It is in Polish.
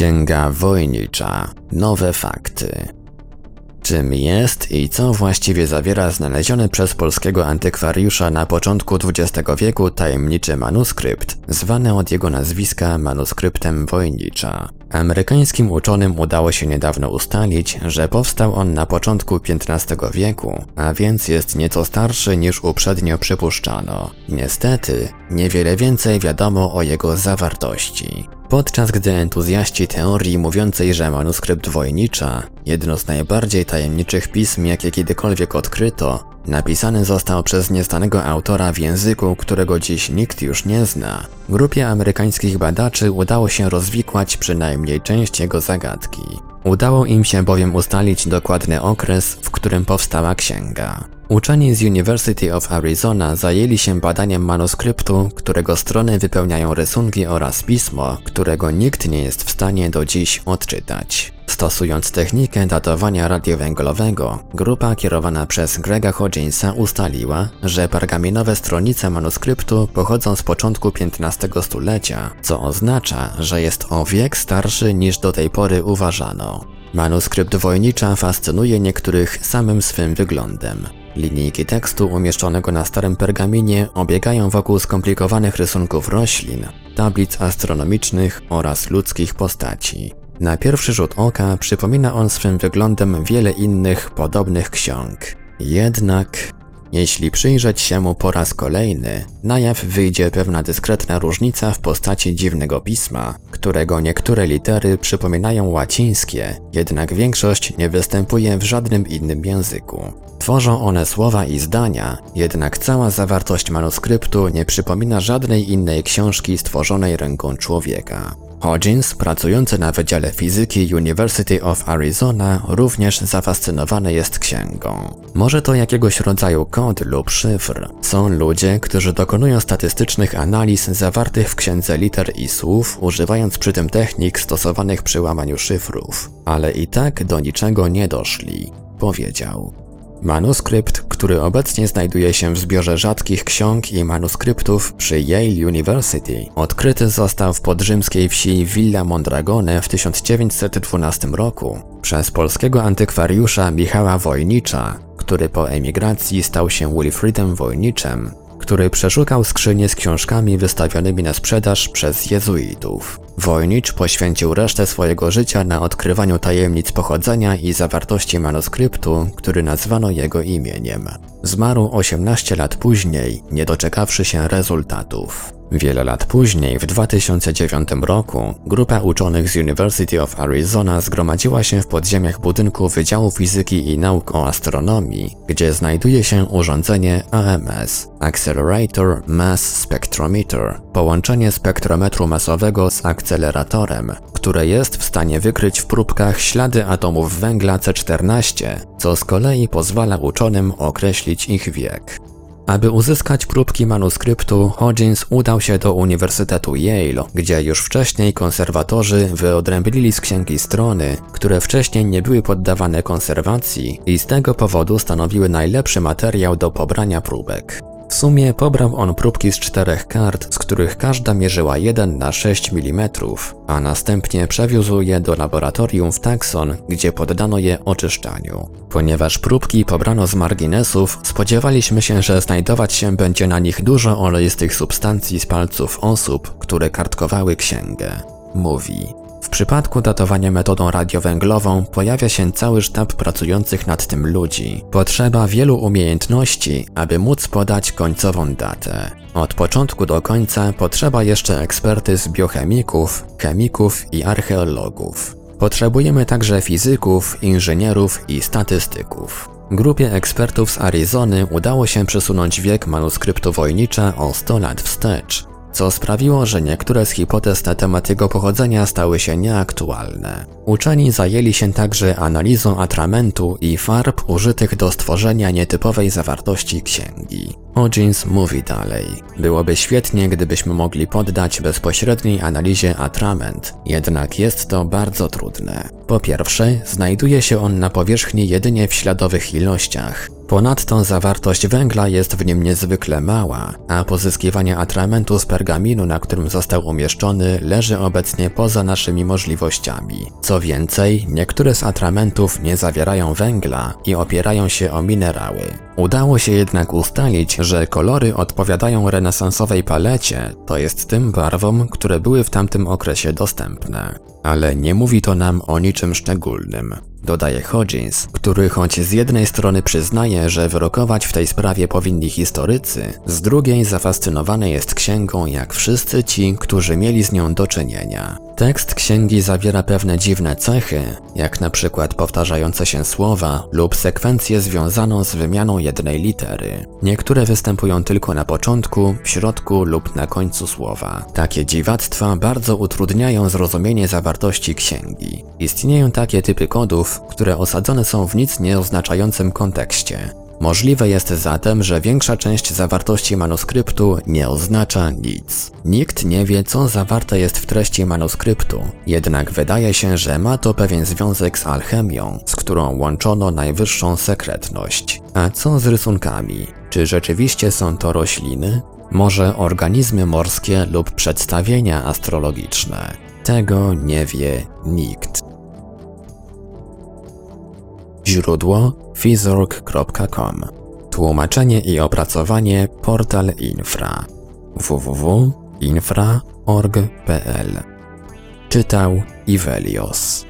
Księga Wojnicza. Nowe fakty. Czym jest i co właściwie zawiera znaleziony przez polskiego antykwariusza na początku XX wieku tajemniczy manuskrypt, zwany od jego nazwiska manuskryptem Wojnicza? Amerykańskim uczonym udało się niedawno ustalić, że powstał on na początku XV wieku, a więc jest nieco starszy niż uprzednio przypuszczano. Niestety, niewiele więcej wiadomo o jego zawartości. Podczas gdy entuzjaści teorii mówiącej, że manuskrypt Wojnicza, jedno z najbardziej tajemniczych pism, jakie kiedykolwiek odkryto, napisany został przez nieznanego autora w języku, którego dziś nikt już nie zna, grupie amerykańskich badaczy udało się rozwikłać przynajmniej część jego zagadki. Udało im się bowiem ustalić dokładny okres, w którym powstała księga. Uczeni z University of Arizona zajęli się badaniem manuskryptu, którego strony wypełniają rysunki oraz pismo, którego nikt nie jest w stanie do dziś odczytać. Stosując technikę datowania radiowęglowego, grupa kierowana przez Grega Hodginsa ustaliła, że pergaminowe stronice manuskryptu pochodzą z początku XV stulecia, co oznacza, że jest o wiek starszy niż do tej pory uważano. Manuskrypt Wojnicza fascynuje niektórych samym swym wyglądem. Linijki tekstu umieszczonego na starym pergaminie obiegają wokół skomplikowanych rysunków roślin, tablic astronomicznych oraz ludzkich postaci. Na pierwszy rzut oka przypomina on swym wyglądem wiele innych podobnych ksiąg. Jednak jeśli przyjrzeć się mu po raz kolejny, na jaw wyjdzie pewna dyskretna różnica w postaci dziwnego pisma, którego niektóre litery przypominają łacińskie, jednak większość nie występuje w żadnym innym języku. Tworzą one słowa i zdania, jednak cała zawartość manuskryptu nie przypomina żadnej innej książki stworzonej ręką człowieka. Hodgins, pracujący na Wydziale Fizyki University of Arizona, również zafascynowany jest księgą. Może to jakiegoś rodzaju kod lub szyfr. Są ludzie, którzy dokonują statystycznych analiz zawartych w księdze liter i słów, używając przy tym technik stosowanych przy łamaniu szyfrów, ale i tak do niczego nie doszli, powiedział. Manuskrypt, który obecnie znajduje się w zbiorze rzadkich ksiąg i manuskryptów przy Yale University, odkryty został w podrzymskiej wsi Villa Mondragone w 1912 roku przez polskiego antykwariusza Michała Wojnicza, który po emigracji stał się Wilfridem Wojniczem, który przeszukał skrzynie z książkami wystawionymi na sprzedaż przez jezuitów. Wojnicz poświęcił resztę swojego życia na odkrywaniu tajemnic pochodzenia i zawartości manuskryptu, który nazwano jego imieniem. Zmarł 18 lat później, nie doczekawszy się rezultatów. Wiele lat później, w 2009 roku, grupa uczonych z University of Arizona zgromadziła się w podziemiach budynku Wydziału Fizyki i Nauk o Astronomii, gdzie znajduje się urządzenie AMS Accelerator Mass Spectrometer połączenie spektrometru masowego z akceleratorem, które jest w stanie wykryć w próbkach ślady atomów węgla C14, co z kolei pozwala uczonym określić ich wiek. Aby uzyskać próbki manuskryptu, Hodgins udał się do Uniwersytetu Yale, gdzie już wcześniej konserwatorzy wyodrębnili z księgi strony, które wcześniej nie były poddawane konserwacji i z tego powodu stanowiły najlepszy materiał do pobrania próbek. W sumie pobrał on próbki z czterech kart, z których każda mierzyła 1 na 6 mm, a następnie przewiózł je do laboratorium w Tucson, gdzie poddano je oczyszczaniu. Ponieważ próbki pobrano z marginesów, spodziewaliśmy się, że znajdować się będzie na nich dużo oleistych substancji z palców osób, które kartkowały księgę. Mówi. W przypadku datowania metodą radiowęglową pojawia się cały sztab pracujących nad tym ludzi. Potrzeba wielu umiejętności, aby móc podać końcową datę. Od początku do końca potrzeba jeszcze ekspertyz biochemików, chemików i archeologów. Potrzebujemy także fizyków, inżynierów i statystyków. Grupie ekspertów z Arizony udało się przesunąć wiek manuskryptu Wojnicza o 100 lat wstecz co sprawiło, że niektóre z hipotez na temat jego pochodzenia stały się nieaktualne. Uczeni zajęli się także analizą atramentu i farb użytych do stworzenia nietypowej zawartości księgi. Hodgins mówi dalej. Byłoby świetnie, gdybyśmy mogli poddać bezpośredniej analizie atrament, jednak jest to bardzo trudne. Po pierwsze, znajduje się on na powierzchni jedynie w śladowych ilościach. Ponadto zawartość węgla jest w nim niezwykle mała, a pozyskiwanie atramentu z pergaminu, na którym został umieszczony, leży obecnie poza naszymi możliwościami. Co więcej, niektóre z atramentów nie zawierają węgla i opierają się o minerały. Udało się jednak ustalić, że kolory odpowiadają renesansowej palecie, to jest tym barwom, które były w tamtym okresie dostępne. Ale nie mówi to nam o niczym szczególnym. Dodaje Hodgins, który choć z jednej strony przyznaje, że wyrokować w tej sprawie powinni historycy, z drugiej zafascynowany jest księgą jak wszyscy ci, którzy mieli z nią do czynienia. Tekst księgi zawiera pewne dziwne cechy, jak na przykład powtarzające się słowa lub sekwencję związaną z wymianą jednej litery. Niektóre występują tylko na początku, w środku lub na końcu słowa. Takie dziwactwa bardzo utrudniają zrozumienie zawartości księgi. Istnieją takie typy kodów, które osadzone są w nic nieoznaczającym kontekście. Możliwe jest zatem, że większa część zawartości manuskryptu nie oznacza nic. Nikt nie wie, co zawarte jest w treści manuskryptu, jednak wydaje się, że ma to pewien związek z alchemią, z którą łączono najwyższą sekretność. A co z rysunkami? Czy rzeczywiście są to rośliny? Może organizmy morskie lub przedstawienia astrologiczne? Tego nie wie nikt. Źródło fizorg.com Tłumaczenie i opracowanie Portal Infra. www.infra.org.pl Czytał Ivelios